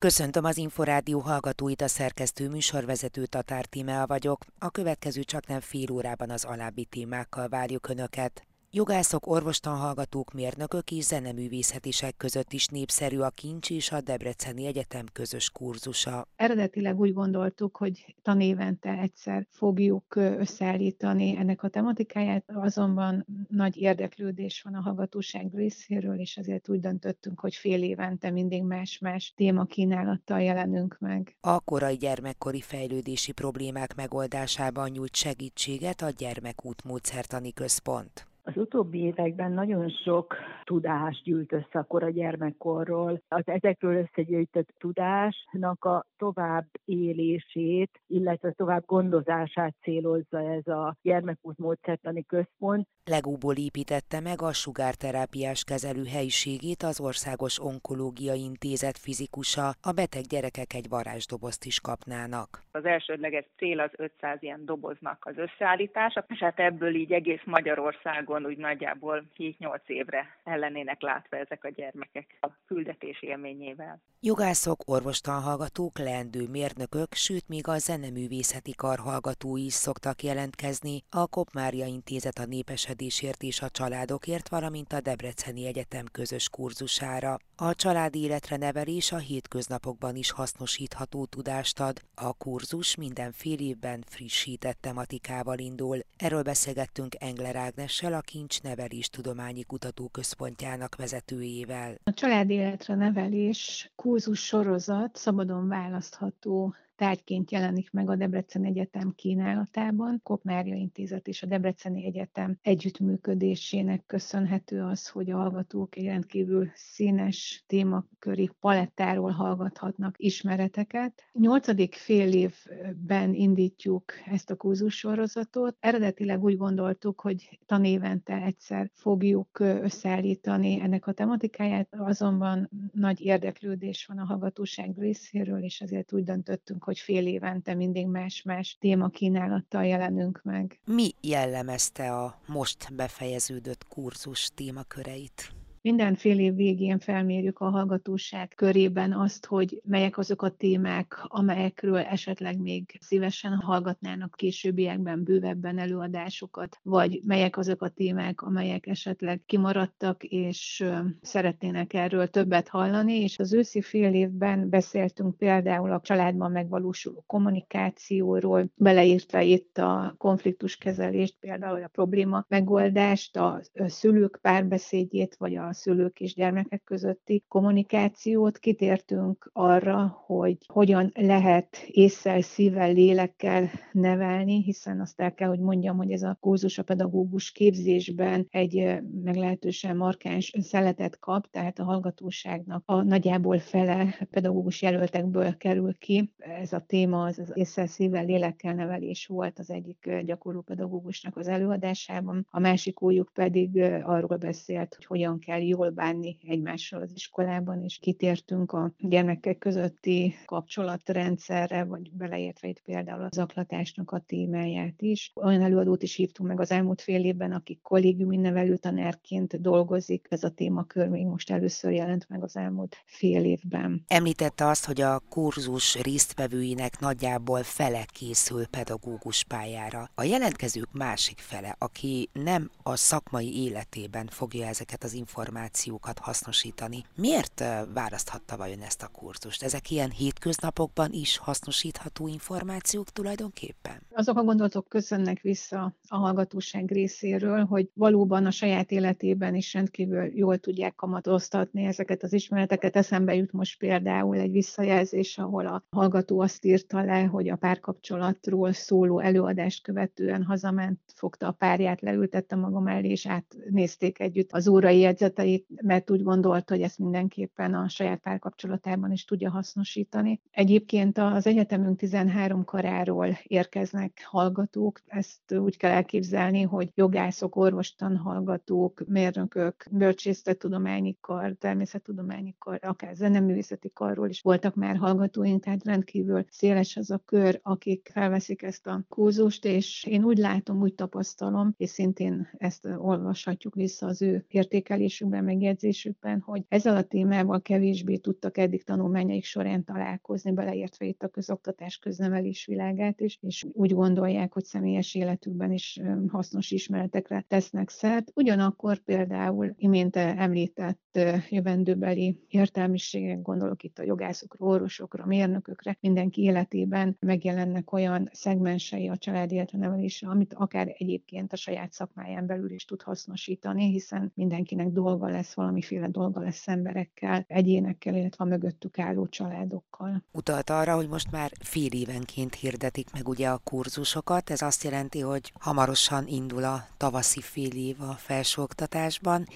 Köszöntöm az Inforádió hallgatóit, a szerkesztő műsorvezető Tatár Tímea vagyok. A következő csak nem fél órában az alábbi témákkal várjuk Önöket. Jogászok, orvostanhallgatók, mérnökök és zeneművészetisek között is népszerű a Kincs és a Debreceni Egyetem közös kurzusa. Eredetileg úgy gondoltuk, hogy tanévente egyszer fogjuk összeállítani ennek a tematikáját, azonban nagy érdeklődés van a hallgatóság részéről, és ezért úgy döntöttünk, hogy fél évente mindig más-más téma kínálattal jelenünk meg. A korai gyermekkori fejlődési problémák megoldásában nyújt segítséget a Gyermekút Módszertani Központ. Az utóbbi években nagyon sok tudást gyűlt össze akkor a gyermekkorról. Az ezekről összegyűjtött tudásnak a tovább élését, illetve tovább gondozását célozza ez a gyermekút módszertani központ. Legúból építette meg a sugárterápiás kezelő helyiségét az Országos Onkológiai Intézet fizikusa, a beteg gyerekek egy varázsdobozt is kapnának. Az elsődleges cél az 500 ilyen doboznak az összeállítása, és hát ebből így egész Magyarországon Magyarországon úgy nagyjából 7-8 évre ellenének látva ezek a gyermekek a küldetés élményével. Jogászok, orvostanhallgatók, leendő mérnökök, sőt még a zeneművészeti kar hallgatói is szoktak jelentkezni a Kopmária Intézet a népesedésért és a családokért, valamint a Debreceni Egyetem közös kurzusára. A családi életre nevelés a hétköznapokban is hasznosítható tudást ad. A kurzus minden fél évben frissített tematikával indul. Erről beszélgettünk Engler Ágnessel, a Kincs Nevelés Tudományi Kutatóközpontjának vezetőjével. A családi életre nevelés kurzus sorozat szabadon választható tárgyként jelenik meg a Debrecen Egyetem kínálatában. Kopmária Intézet és a Debreceni Egyetem együttműködésének köszönhető az, hogy a hallgatók egy rendkívül színes témaköri palettáról hallgathatnak ismereteket. Nyolcadik fél évben indítjuk ezt a kurzussorozatot. Eredetileg úgy gondoltuk, hogy tanévente egyszer fogjuk összeállítani ennek a tematikáját, azonban nagy érdeklődés van a hallgatóság részéről, és ezért úgy döntöttünk, hogy fél évente mindig más-más témakínálattal jelenünk meg. Mi jellemezte a most befejeződött kurzus témaköreit? Minden fél év végén felmérjük a hallgatóság körében azt, hogy melyek azok a témák, amelyekről esetleg még szívesen hallgatnának későbbiekben bővebben előadásokat, vagy melyek azok a témák, amelyek esetleg kimaradtak, és szeretnének erről többet hallani, és az őszi fél évben beszéltünk például a családban megvalósuló kommunikációról, beleírtva itt a konfliktuskezelést, például a probléma megoldást, a szülők párbeszédjét, vagy a szülők és gyermekek közötti kommunikációt, kitértünk arra, hogy hogyan lehet észsel, szívvel, lélekkel nevelni, hiszen azt el kell, hogy mondjam, hogy ez a kurzus a pedagógus képzésben egy meglehetősen markáns szeletet kap, tehát a hallgatóságnak a nagyjából fele pedagógus jelöltekből kerül ki. Ez a téma az, az észsel, szívvel, lélekkel nevelés volt az egyik gyakorló pedagógusnak az előadásában, a másik újuk pedig arról beszélt, hogy hogyan kell jól bánni egymással az iskolában, és kitértünk a gyermekek közötti kapcsolatrendszerre, vagy beleértve itt például az zaklatásnak a témáját is. Olyan előadót is hívtunk meg az elmúlt fél évben, aki kollégiumi nevelőtanárként dolgozik. Ez a témakör még most először jelent meg az elmúlt fél évben. Említette azt, hogy a kurzus résztvevőinek nagyjából fele készül pedagógus pályára. A jelentkezők másik fele, aki nem a szakmai életében fogja ezeket az információkat, információkat hasznosítani. Miért választhatta vajon ezt a kurzust? Ezek ilyen hétköznapokban is hasznosítható információk tulajdonképpen? Azok a gondolatok köszönnek vissza a hallgatóság részéről, hogy valóban a saját életében is rendkívül jól tudják kamatoztatni ezeket az ismereteket. Eszembe jut most például egy visszajelzés, ahol a hallgató azt írta le, hogy a párkapcsolatról szóló előadást követően hazament, fogta a párját, leültette magam elé, és átnézték együtt az órai jegyzeteit, gondolatait, mert úgy gondolt, hogy ezt mindenképpen a saját párkapcsolatában is tudja hasznosítani. Egyébként az egyetemünk 13 karáról érkeznek hallgatók, ezt úgy kell elképzelni, hogy jogászok, orvostan hallgatók, mérnökök, bölcsésztetudományi kar, természettudományi kar, akár zeneművészeti karról is voltak már hallgatóink, tehát rendkívül széles az a kör, akik felveszik ezt a kurzust, és én úgy látom, úgy tapasztalom, és szintén ezt olvashatjuk vissza az ő értékelésük jelentésükben, megjegyzésükben, hogy ezzel a témával kevésbé tudtak eddig tanulmányaik során találkozni, beleértve itt a közoktatás köznevelés világát is, és úgy gondolják, hogy személyes életükben is hasznos ismeretekre tesznek szert. Ugyanakkor például imént említett jövendőbeli értelmiségek, gondolok itt a jogászokra, orvosokra, mérnökökre, mindenki életében megjelennek olyan szegmensei a család nevelésre, amit akár egyébként a saját szakmáján belül is tud hasznosítani, hiszen mindenkinek dolga lesz, valamiféle dolga lesz emberekkel, egyénekkel, illetve a mögöttük álló családokkal. Utalt arra, hogy most már fél évenként hirdetik meg ugye a kurzusokat, ez azt jelenti, hogy hamarosan indul a tavaszi fél év a felsőoktatásban,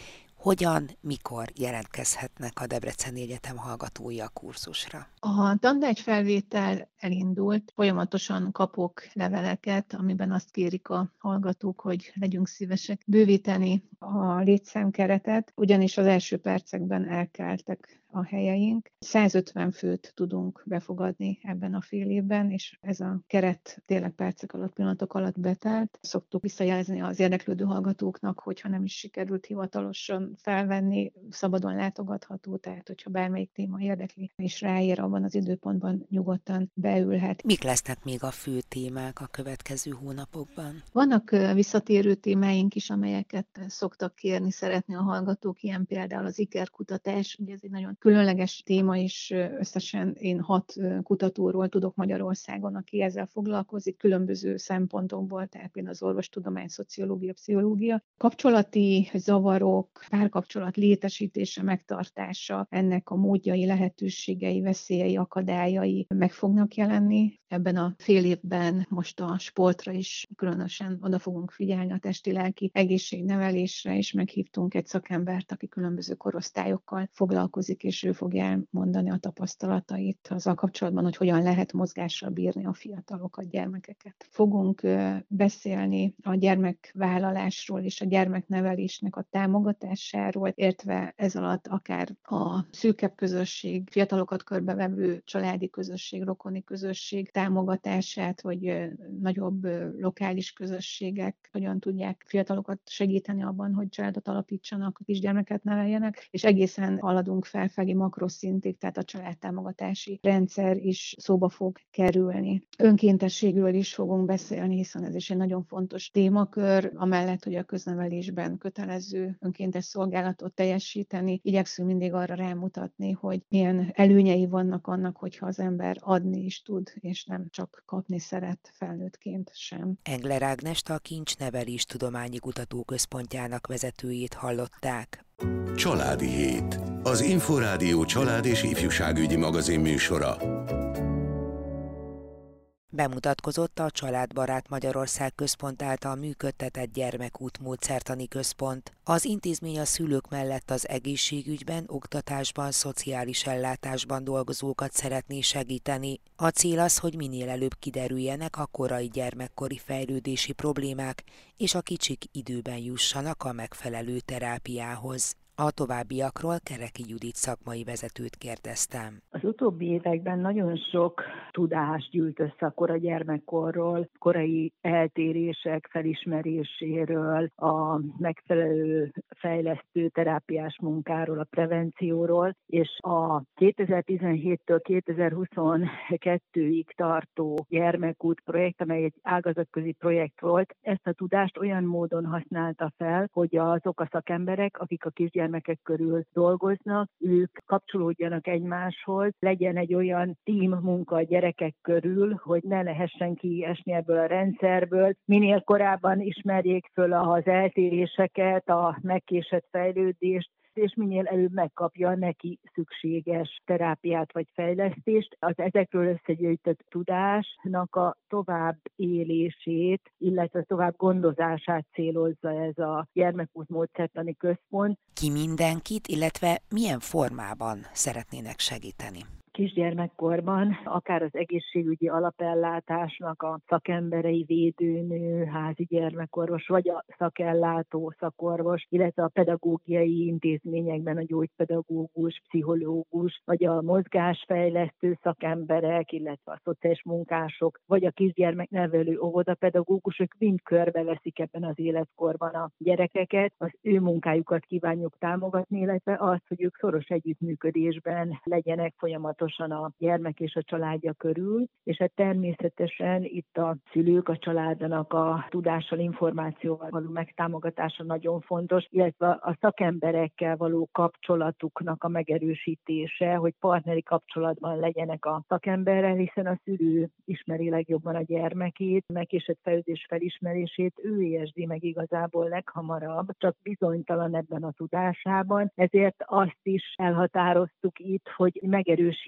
hogyan, mikor jelentkezhetnek a Debreceni Egyetem hallgatói a kurzusra? A tantárgy felvétel elindult, folyamatosan kapok leveleket, amiben azt kérik a hallgatók, hogy legyünk szívesek bővíteni a létszámkeretet, ugyanis az első percekben elkeltek a helyeink. 150 főt tudunk befogadni ebben a fél évben, és ez a keret tényleg percek alatt, pillanatok alatt betelt. Szoktuk visszajelzni az érdeklődő hallgatóknak, hogyha nem is sikerült hivatalosan felvenni, szabadon látogatható, tehát hogyha bármelyik téma érdekli, és ráér abban az időpontban nyugodtan beülhet. Mik lesznek még a fő témák a következő hónapokban? Vannak visszatérő témáink is, amelyeket szoktak kérni, szeretni a hallgatók, ilyen például az ikerkutatás, ugye ez egy nagyon különleges téma, és összesen én hat kutatóról tudok Magyarországon, aki ezzel foglalkozik, különböző szempontokból, tehát például az orvostudomány, szociológia, pszichológia. Kapcsolati zavarok, párkapcsolat létesítése, megtartása, ennek a módjai, lehetőségei, veszélyei, akadályai meg fognak jelenni. Ebben a fél évben most a sportra is különösen oda fogunk figyelni a testi-lelki egészségnevelésre, és meghívtunk egy szakembert, aki különböző korosztályokkal foglalkozik, és ő fogja elmondani a tapasztalatait azzal kapcsolatban, hogy hogyan lehet mozgással bírni a fiatalokat, gyermekeket. Fogunk beszélni a gyermekvállalásról és a gyermeknevelésnek a támogatásáról, értve ez alatt akár a szűkebb közösség, fiatalokat körbevevő családi közösség, rokoni közösség támogatását, vagy nagyobb lokális közösségek hogyan tudják fiatalokat segíteni abban, hogy családot alapítsanak, kisgyermeket neveljenek, és egészen haladunk felfelé makroszintig, tehát a családtámogatási rendszer is szóba fog kerülni. Önkéntességről is fogunk beszélni, hiszen ez is egy nagyon fontos témakör, amellett, hogy a köznevelésben kötelező önkéntes szolgálatot teljesíteni, igyekszünk mindig arra rámutatni, hogy milyen előnyei vannak annak, hogyha az ember adni is tud, és nem csak kapni szeret felnőttként sem. Engler Ágnest a Kincs Nevelés Tudományi Kutatóközpontjának vezetőjét hallották. Családi Hét. Az Inforádió család és ifjúságügyi magazin műsora. Bemutatkozott a Családbarát Magyarország Központ által működtetett gyermekút módszertani központ. Az intézmény a szülők mellett az egészségügyben, oktatásban, szociális ellátásban dolgozókat szeretné segíteni. A cél az, hogy minél előbb kiderüljenek a korai gyermekkori fejlődési problémák, és a kicsik időben jussanak a megfelelő terápiához. A továbbiakról Kereki Judit szakmai vezetőt kérdeztem. Az utóbbi években nagyon sok tudás gyűlt össze a kora gyermekkorról, korai eltérések felismeréséről, a megfelelő fejlesztő terápiás munkáról, a prevencióról, és a 2017-től 2022-ig tartó gyermekút projekt, amely egy ágazatközi projekt volt, ezt a tudást olyan módon használta fel, hogy azok a szakemberek, akik a kisgyermek gyermekek körül dolgoznak, ők kapcsolódjanak egymáshoz, legyen egy olyan team munka a gyerekek körül, hogy ne lehessen kiesni ebből a rendszerből. Minél korábban ismerjék föl az eltéréseket, a megkésett fejlődést, és minél előbb megkapja neki szükséges terápiát vagy fejlesztést. Az ezekről összegyűjtött tudásnak a tovább élését, illetve tovább gondozását célozza ez a gyermekút módszertani központ. Ki mindenkit, illetve milyen formában szeretnének segíteni? Kisgyermekkorban, akár az egészségügyi alapellátásnak a szakemberei, védőnő, házi gyermekorvos, vagy a szakellátó szakorvos, illetve a pedagógiai intézményekben a gyógypedagógus, pszichológus, vagy a mozgásfejlesztő szakemberek, illetve a szociális munkások, vagy a kisgyermeknevelő óvodapedagógusok mind körbeveszik ebben az életkorban a gyerekeket. Az ő munkájukat kívánjuk támogatni, illetve azt, hogy ők szoros együttműködésben legyenek folyamatosan a gyermek és a családja körül, és hát természetesen itt a szülők, a családnak a tudással, információval való megtámogatása nagyon fontos, illetve a szakemberekkel való kapcsolatuknak a megerősítése, hogy partneri kapcsolatban legyenek a szakemberrel, hiszen a szülő ismeri legjobban a gyermekét, megkésett fejlődés felismerését, ő érzi meg igazából leghamarabb, csak bizonytalan ebben a tudásában, ezért azt is elhatároztuk itt, hogy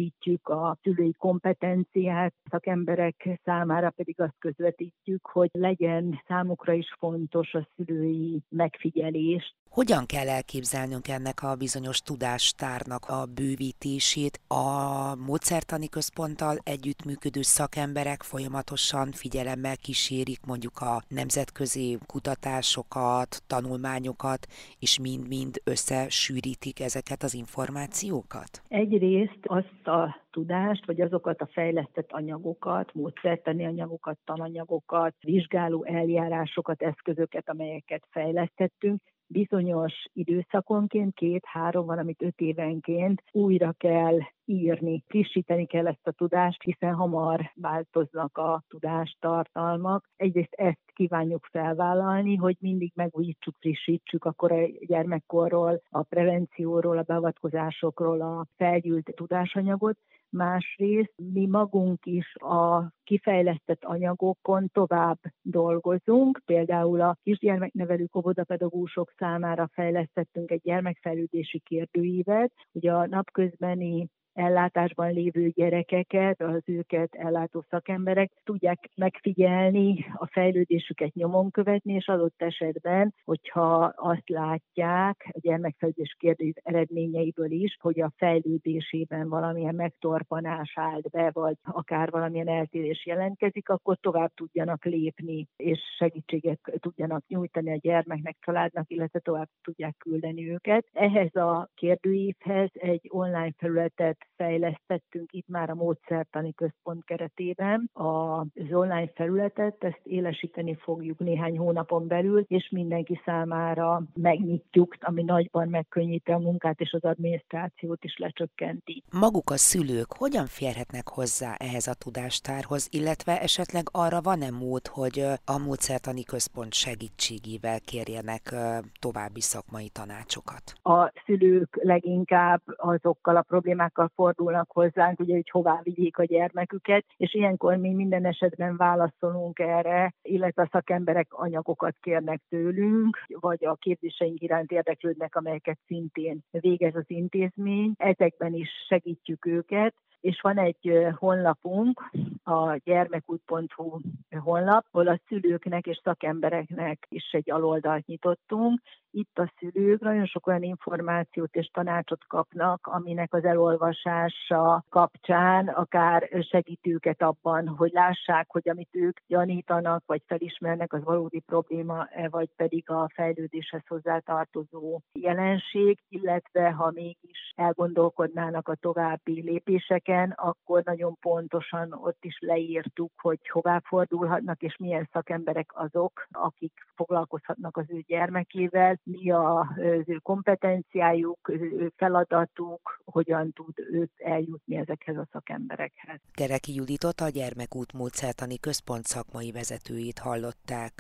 megerősítjük a szülői kompetenciát, szakemberek számára pedig azt közvetítjük, hogy legyen számukra is fontos a szülői megfigyelés. Hogyan kell elképzelnünk ennek a bizonyos tudástárnak a bővítését? A módszertani központtal együttműködő szakemberek folyamatosan figyelemmel kísérik mondjuk a nemzetközi kutatásokat, tanulmányokat, és mind-mind összesűrítik ezeket az információkat? Egyrészt azt a tudást, vagy azokat a fejlesztett anyagokat, módszertani anyagokat, tananyagokat, vizsgáló eljárásokat, eszközöket, amelyeket fejlesztettünk, bizonyos időszakonként, két-három, valamit öt évenként újra kell írni, frissíteni kell ezt a tudást, hiszen hamar változnak a tudástartalmak. Egyrészt ezt kívánjuk felvállalni, hogy mindig megújítsuk, frissítsük akkor a gyermekkorról, a prevencióról, a beavatkozásokról a felgyűlt tudásanyagot, másrészt mi magunk is a kifejlesztett anyagokon tovább dolgozunk. Például a kisgyermeknevelő óvodapedagógusok számára fejlesztettünk egy gyermekfejlődési kérdőívet, ugye a napközbeni ellátásban lévő gyerekeket, az őket ellátó szakemberek tudják megfigyelni, a fejlődésüket nyomon követni, és adott esetben, hogyha azt látják a gyermekfejlődés kérdés eredményeiből is, hogy a fejlődésében valamilyen megtorpanás állt be, vagy akár valamilyen eltérés jelentkezik, akkor tovább tudjanak lépni, és segítséget tudjanak nyújtani a gyermeknek, családnak, illetve tovább tudják küldeni őket. Ehhez a kérdőívhez egy online felületet fejlesztettünk itt már a módszertani központ keretében. Az online felületet, ezt élesíteni fogjuk néhány hónapon belül, és mindenki számára megnyitjuk, ami nagyban megkönnyíti a munkát, és az adminisztrációt is lecsökkenti. Maguk a szülők hogyan férhetnek hozzá ehhez a tudástárhoz, illetve esetleg arra van-e mód, hogy a módszertani központ segítségével kérjenek további szakmai tanácsokat? A szülők leginkább azokkal a problémákkal fordulnak hozzánk, ugye, hogy hová vigyék a gyermeküket, és ilyenkor mi minden esetben válaszolunk erre, illetve a szakemberek anyagokat kérnek tőlünk, vagy a képzéseink iránt érdeklődnek, amelyeket szintén végez az intézmény. Ezekben is segítjük őket, és van egy honlapunk, a gyermekút.hu honlap, ahol a szülőknek és szakembereknek is egy aloldalt nyitottunk, itt a szülők nagyon sok olyan információt és tanácsot kapnak, aminek az elolvasása kapcsán akár segítőket abban, hogy lássák, hogy amit ők gyanítanak, vagy felismernek, az valódi probléma, -e, vagy pedig a fejlődéshez hozzátartozó jelenség, illetve ha mégis elgondolkodnának a további lépéseken, akkor nagyon pontosan ott is leírtuk, hogy hová fordulhatnak, és milyen szakemberek azok, akik foglalkozhatnak az ő gyermekével, mi az ő kompetenciájuk, feladatuk, hogyan tud őt eljutni ezekhez a szakemberekhez. Kereki Juditot a Gyermekút módszertani központ szakmai vezetőjét hallották.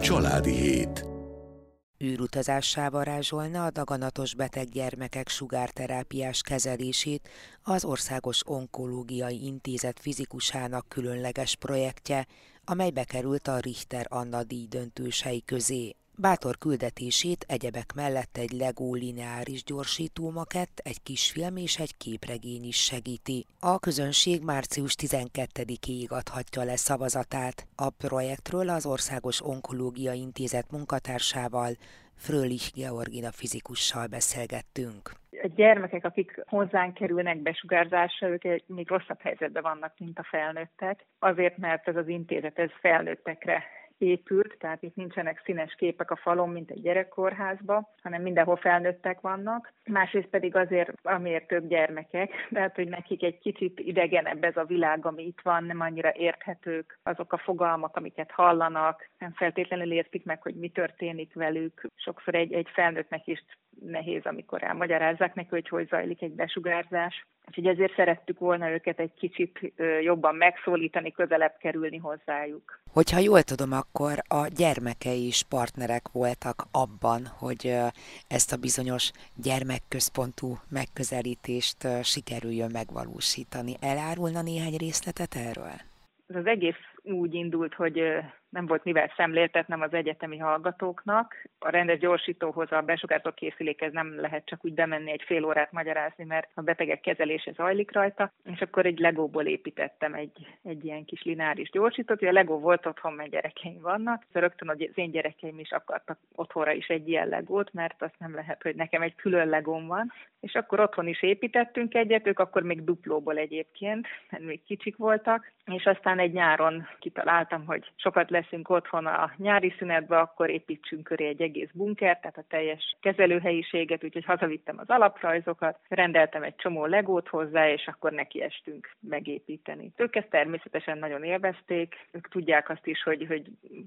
Családi hét űrutazássá varázsolna a daganatos beteg gyermekek sugárterápiás kezelését az Országos Onkológiai Intézet fizikusának különleges projektje, amely bekerült a Richter Anna díj döntősei közé. Bátor küldetését egyebek mellett egy Lego lineáris gyorsítómakett, egy kisfilm és egy képregény is segíti. A közönség március 12-ig adhatja le szavazatát. A projektről az Országos Onkológia Intézet munkatársával, Frölich Georgina fizikussal beszélgettünk. A gyermekek, akik hozzánk kerülnek besugárzásra, ők még rosszabb helyzetben vannak, mint a felnőttek. Azért, mert ez az intézet ez felnőttekre épült, tehát itt nincsenek színes képek a falon, mint egy gyerekkórházba, hanem mindenhol felnőttek vannak. Másrészt pedig azért, amiért több gyermekek, tehát hogy nekik egy kicsit idegenebb ez a világ, ami itt van, nem annyira érthetők azok a fogalmak, amiket hallanak, nem feltétlenül értik meg, hogy mi történik velük. Sokszor egy, egy felnőttnek is nehéz, amikor elmagyarázzák neki, hogy hogy zajlik egy besugárzás. Úgyhogy ezért szerettük volna őket egy kicsit jobban megszólítani, közelebb kerülni hozzájuk. Hogyha jól tudom, akkor a gyermekei is partnerek voltak abban, hogy ezt a bizonyos gyermekközpontú megközelítést sikerüljön megvalósítani. Elárulna néhány részletet erről? Ez az egész úgy indult, hogy nem volt mivel szemléltetnem az egyetemi hallgatóknak. A rendes gyorsítóhoz, a besugárzó készülékhez nem lehet csak úgy bemenni egy fél órát magyarázni, mert a betegek kezelése zajlik rajta, és akkor egy legóból építettem egy, egy ilyen kis lineáris gyorsítót. A legó volt otthon, mert gyerekeim vannak. Rögtön az én gyerekeim is akartak otthonra is egy ilyen legót, mert azt nem lehet, hogy nekem egy külön legóm van. És akkor otthon is építettünk egyet, ők akkor még duplóból egyébként, mert még kicsik voltak, és aztán egy nyáron kitaláltam, hogy sokat lesz leszünk otthon a nyári szünetbe, akkor építsünk köré egy egész bunker, tehát a teljes kezelőhelyiséget, úgyhogy hazavittem az alaprajzokat, rendeltem egy csomó legót hozzá, és akkor nekiestünk megépíteni. Ők ezt természetesen nagyon élvezték, ők tudják azt is, hogy hogy,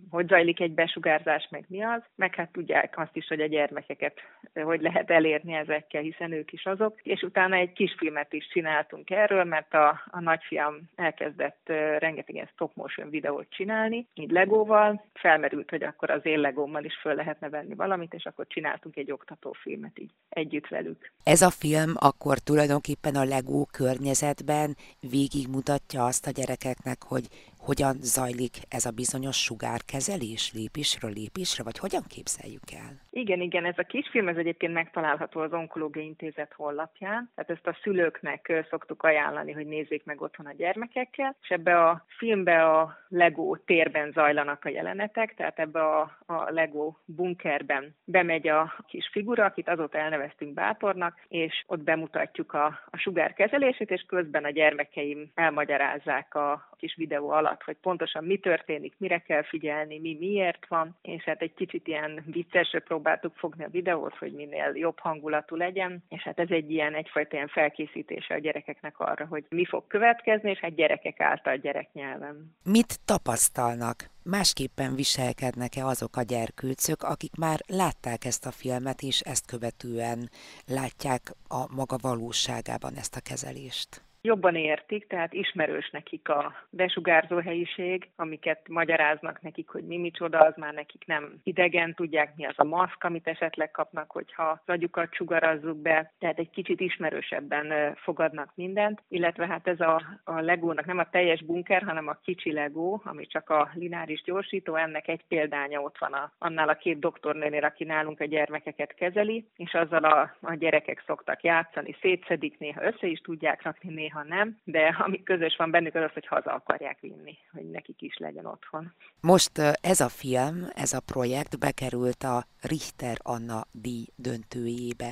hogy zajlik egy besugárzás, meg mi az, meg hát tudják azt is, hogy a gyermekeket hogy lehet elérni ezekkel, hiszen ők is azok. És utána egy kisfilmet is csináltunk erről, mert a, a nagyfiam elkezdett uh, rengeteg stop motion videót csinálni, így legóval, felmerült, hogy akkor az én legómmal is föl lehetne venni valamit, és akkor csináltunk egy oktatófilmet így együtt velük. Ez a film akkor tulajdonképpen a legó környezetben végigmutatja azt a gyerekeknek, hogy hogyan zajlik ez a bizonyos sugárkezelés lépésről lépésre, vagy hogyan képzeljük el? Igen, igen, ez a kisfilm ez egyébként megtalálható az Onkológiai Intézet honlapján, tehát ezt a szülőknek szoktuk ajánlani, hogy nézzék meg otthon a gyermekekkel, és ebbe a filmbe a Lego térben zajlanak a jelenetek, tehát ebbe a, a Lego bunkerben bemegy a kis figura, akit azóta elneveztünk bátornak, és ott bemutatjuk a, a sugárkezelését, és közben a gyermekeim elmagyarázzák a kis videó alatt, hogy pontosan mi történik, mire kell figyelni, mi miért van, és hát egy kicsit ilyen viccesre próbáltuk fogni a videót, hogy minél jobb hangulatú legyen, és hát ez egy ilyen egyfajta ilyen felkészítése a gyerekeknek arra, hogy mi fog következni, és hát gyerekek által gyereknyelven. Mit tapasztalnak? Másképpen viselkednek-e azok a gyerkőcök, akik már látták ezt a filmet, és ezt követően látják a maga valóságában ezt a kezelést? Jobban értik, tehát ismerős nekik a besugárzó helyiség, amiket magyaráznak nekik, hogy mi micsoda, az már nekik nem idegen, tudják mi az a maszk, amit esetleg kapnak, hogyha az agyukat sugarazzuk be, tehát egy kicsit ismerősebben fogadnak mindent, illetve hát ez a, a legónak nem a teljes bunker, hanem a kicsi legó, ami csak a lineáris gyorsító, ennek egy példánya ott van a, annál a két doktornőnél, aki nálunk a gyermekeket kezeli, és azzal a, a gyerekek szoktak játszani, szétszedik, néha össze is tudják rakni, néha néha nem, de ami közös van bennük az az, hogy haza akarják vinni, hogy nekik is legyen otthon. Most ez a film, ez a projekt bekerült a Richter Anna díj döntőjébe.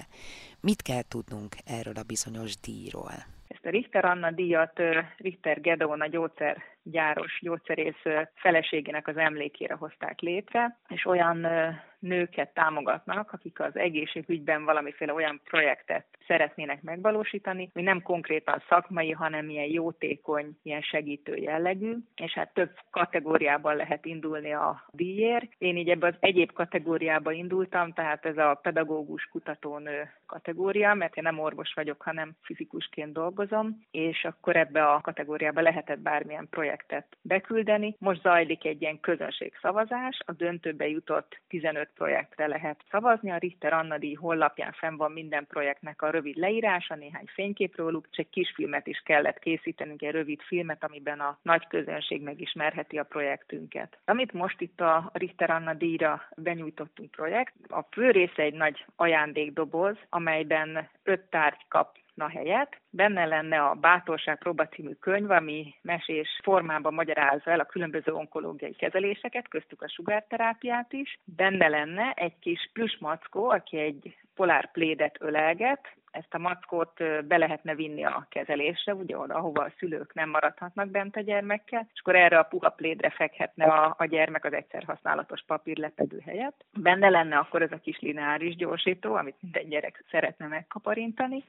Mit kell tudnunk erről a bizonyos díjról? Ezt a Richter Anna díjat Richter Gedeon a gyógyszergyáros gyógyszerész feleségének az emlékére hozták létre, és olyan nőket támogatnak, akik az egészségügyben valamiféle olyan projektet szeretnének megvalósítani, ami nem konkrétan szakmai, hanem ilyen jótékony, ilyen segítő jellegű, és hát több kategóriában lehet indulni a díjért. Én így ebbe az egyéb kategóriába indultam, tehát ez a pedagógus kutatónő kategória, mert én nem orvos vagyok, hanem fizikusként dolgozom, és akkor ebbe a kategóriába lehetett bármilyen projektet beküldeni. Most zajlik egy ilyen közönségszavazás, a döntőbe jutott 15 projektre lehet szavazni. A Richter Anna díj honlapján fenn van minden projektnek a rövid leírása, néhány fénykép róluk, és egy kisfilmet is kellett készítenünk, egy rövid filmet, amiben a nagy közönség megismerheti a projektünket. Amit most itt a Richter Anna díjra benyújtottunk projekt, a fő része egy nagy ajándékdoboz, amelyben öt tárgy kap Na helyett. Benne lenne a Bátorság próba című könyv, ami mesés formában magyarázza el a különböző onkológiai kezeléseket, köztük a sugárterápiát is. Benne lenne egy kis plüsmackó, aki egy polár plédet ölelget, ezt a mackót be lehetne vinni a kezelésre, ugye oda, ahova a szülők nem maradhatnak bent a gyermekkel, és akkor erre a puha plédre fekhetne a, a gyermek az egyszer használatos papírlepedő helyett. Benne lenne akkor ez a kis lineáris gyorsító, amit minden gyerek szeretne megkaparintani,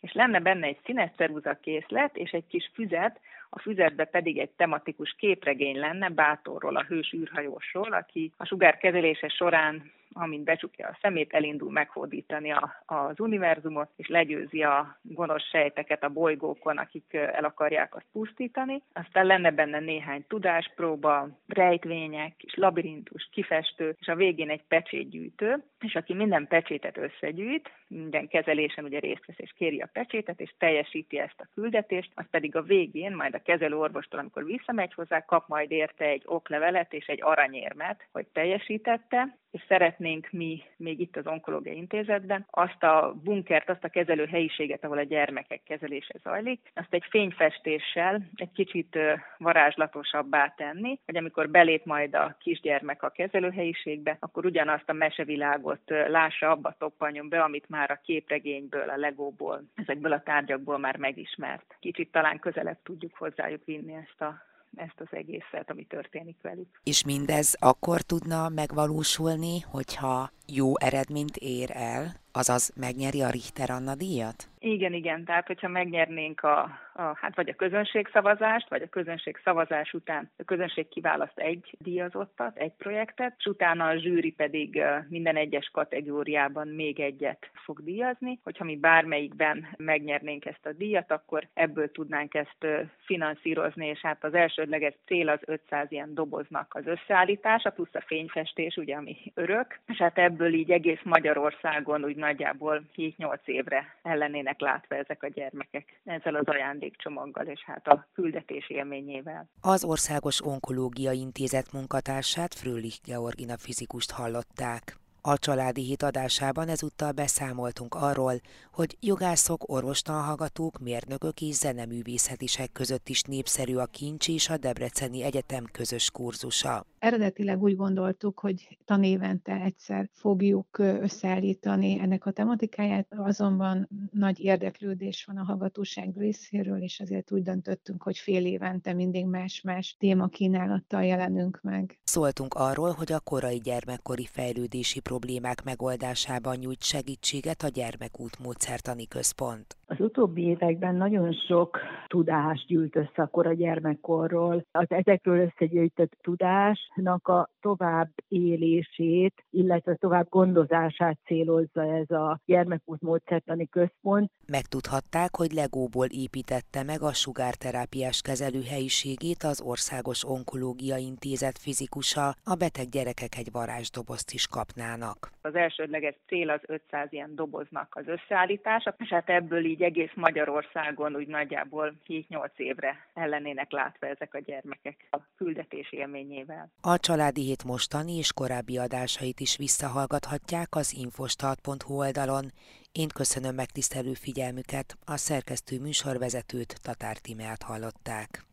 és lenne benne egy színes ceruza készlet és egy kis füzet, a füzetbe pedig egy tematikus képregény lenne Bátorról, a hős űrhajósról, aki a sugár kezelése során amint becsukja a szemét, elindul meghódítani a, az univerzumot, és legyőzi a gonosz sejteket a bolygókon, akik el akarják azt pusztítani. Aztán lenne benne néhány tudáspróba, rejtvények, és labirintus, kifestő, és a végén egy pecsétgyűjtő, és aki minden pecsétet összegyűjt, minden kezelésen ugye részt vesz és kéri a pecsétet, és teljesíti ezt a küldetést, az pedig a végén, majd a kezelő orvostól, amikor visszamegy hozzá, kap majd érte egy oklevelet és egy aranyérmet, hogy teljesítette, és szeretnénk mi még itt az Onkológiai Intézetben azt a bunkert, azt a kezelő helyiséget, ahol a gyermekek kezelése zajlik, azt egy fényfestéssel egy kicsit varázslatosabbá tenni, hogy amikor belép majd a kisgyermek a kezelőhelyiségbe, akkor ugyanazt a mesevilágot lássa, abba toppanjon be, amit már a képregényből, a legóból, ezekből a tárgyakból már megismert. Kicsit talán közelebb tudjuk hozzájuk vinni ezt a ezt az egészet, ami történik velük. És mindez akkor tudna megvalósulni, hogyha jó eredményt ér el, azaz megnyeri a Richter Anna díjat? Igen, igen, tehát hogyha megnyernénk a, a, hát vagy a közönségszavazást, vagy a közönség szavazás után a közönség kiválaszt egy díjazottat, egy projektet, és utána a zsűri pedig minden egyes kategóriában még egyet fog díjazni. Hogyha mi bármelyikben megnyernénk ezt a díjat, akkor ebből tudnánk ezt finanszírozni, és hát az elsődleges cél az 500 ilyen doboznak az összeállítása, plusz a fényfestés, ugye, ami örök, és hát ebből így egész Magyarországon úgy nagyjából 7-8 évre ellenének lennének látva ezek a gyermekek ezzel az ajándékcsomaggal és hát a küldetés élményével. Az Országos Onkológiai Intézet munkatársát Frölich Georgina fizikust hallották. A családi hit adásában ezúttal beszámoltunk arról, hogy jogászok, orvostanhallgatók, mérnökök és zeneművészetisek között is népszerű a Kincsi és a Debreceni Egyetem közös kurzusa. Eredetileg úgy gondoltuk, hogy tanévente egyszer fogjuk összeállítani ennek a tematikáját, azonban nagy érdeklődés van a hallgatóság részéről, és ezért úgy döntöttünk, hogy fél évente mindig más-más témakínálattal jelenünk meg. Szóltunk arról, hogy a korai gyermekkori fejlődési problémák megoldásában nyújt segítséget a Gyermekút Módszertani Központ. Az utóbbi években nagyon sok tudást gyűlt össze akkor a gyermekkorról. Az ezekről összegyűjtött tudásnak a tovább élését, illetve tovább gondozását célozza ez a gyermekút módszertani központ. Megtudhatták, hogy legóból építette meg a sugárterápiás kezelőhelyiségét az Országos Onkológia Intézet fizikusa, a beteg gyerekek egy varázsdobozt is kapnának. Az elsődleges cél az 500 ilyen doboznak az összeállítása, és hát ebből így így egész Magyarországon úgy nagyjából 7-8 évre ellenének látva ezek a gyermekek a küldetés élményével. A Családi Hét mostani és korábbi adásait is visszahallgathatják az infostart.hu oldalon. Én köszönöm megtisztelő figyelmüket, a szerkesztő műsorvezetőt Tatár Timeát hallották.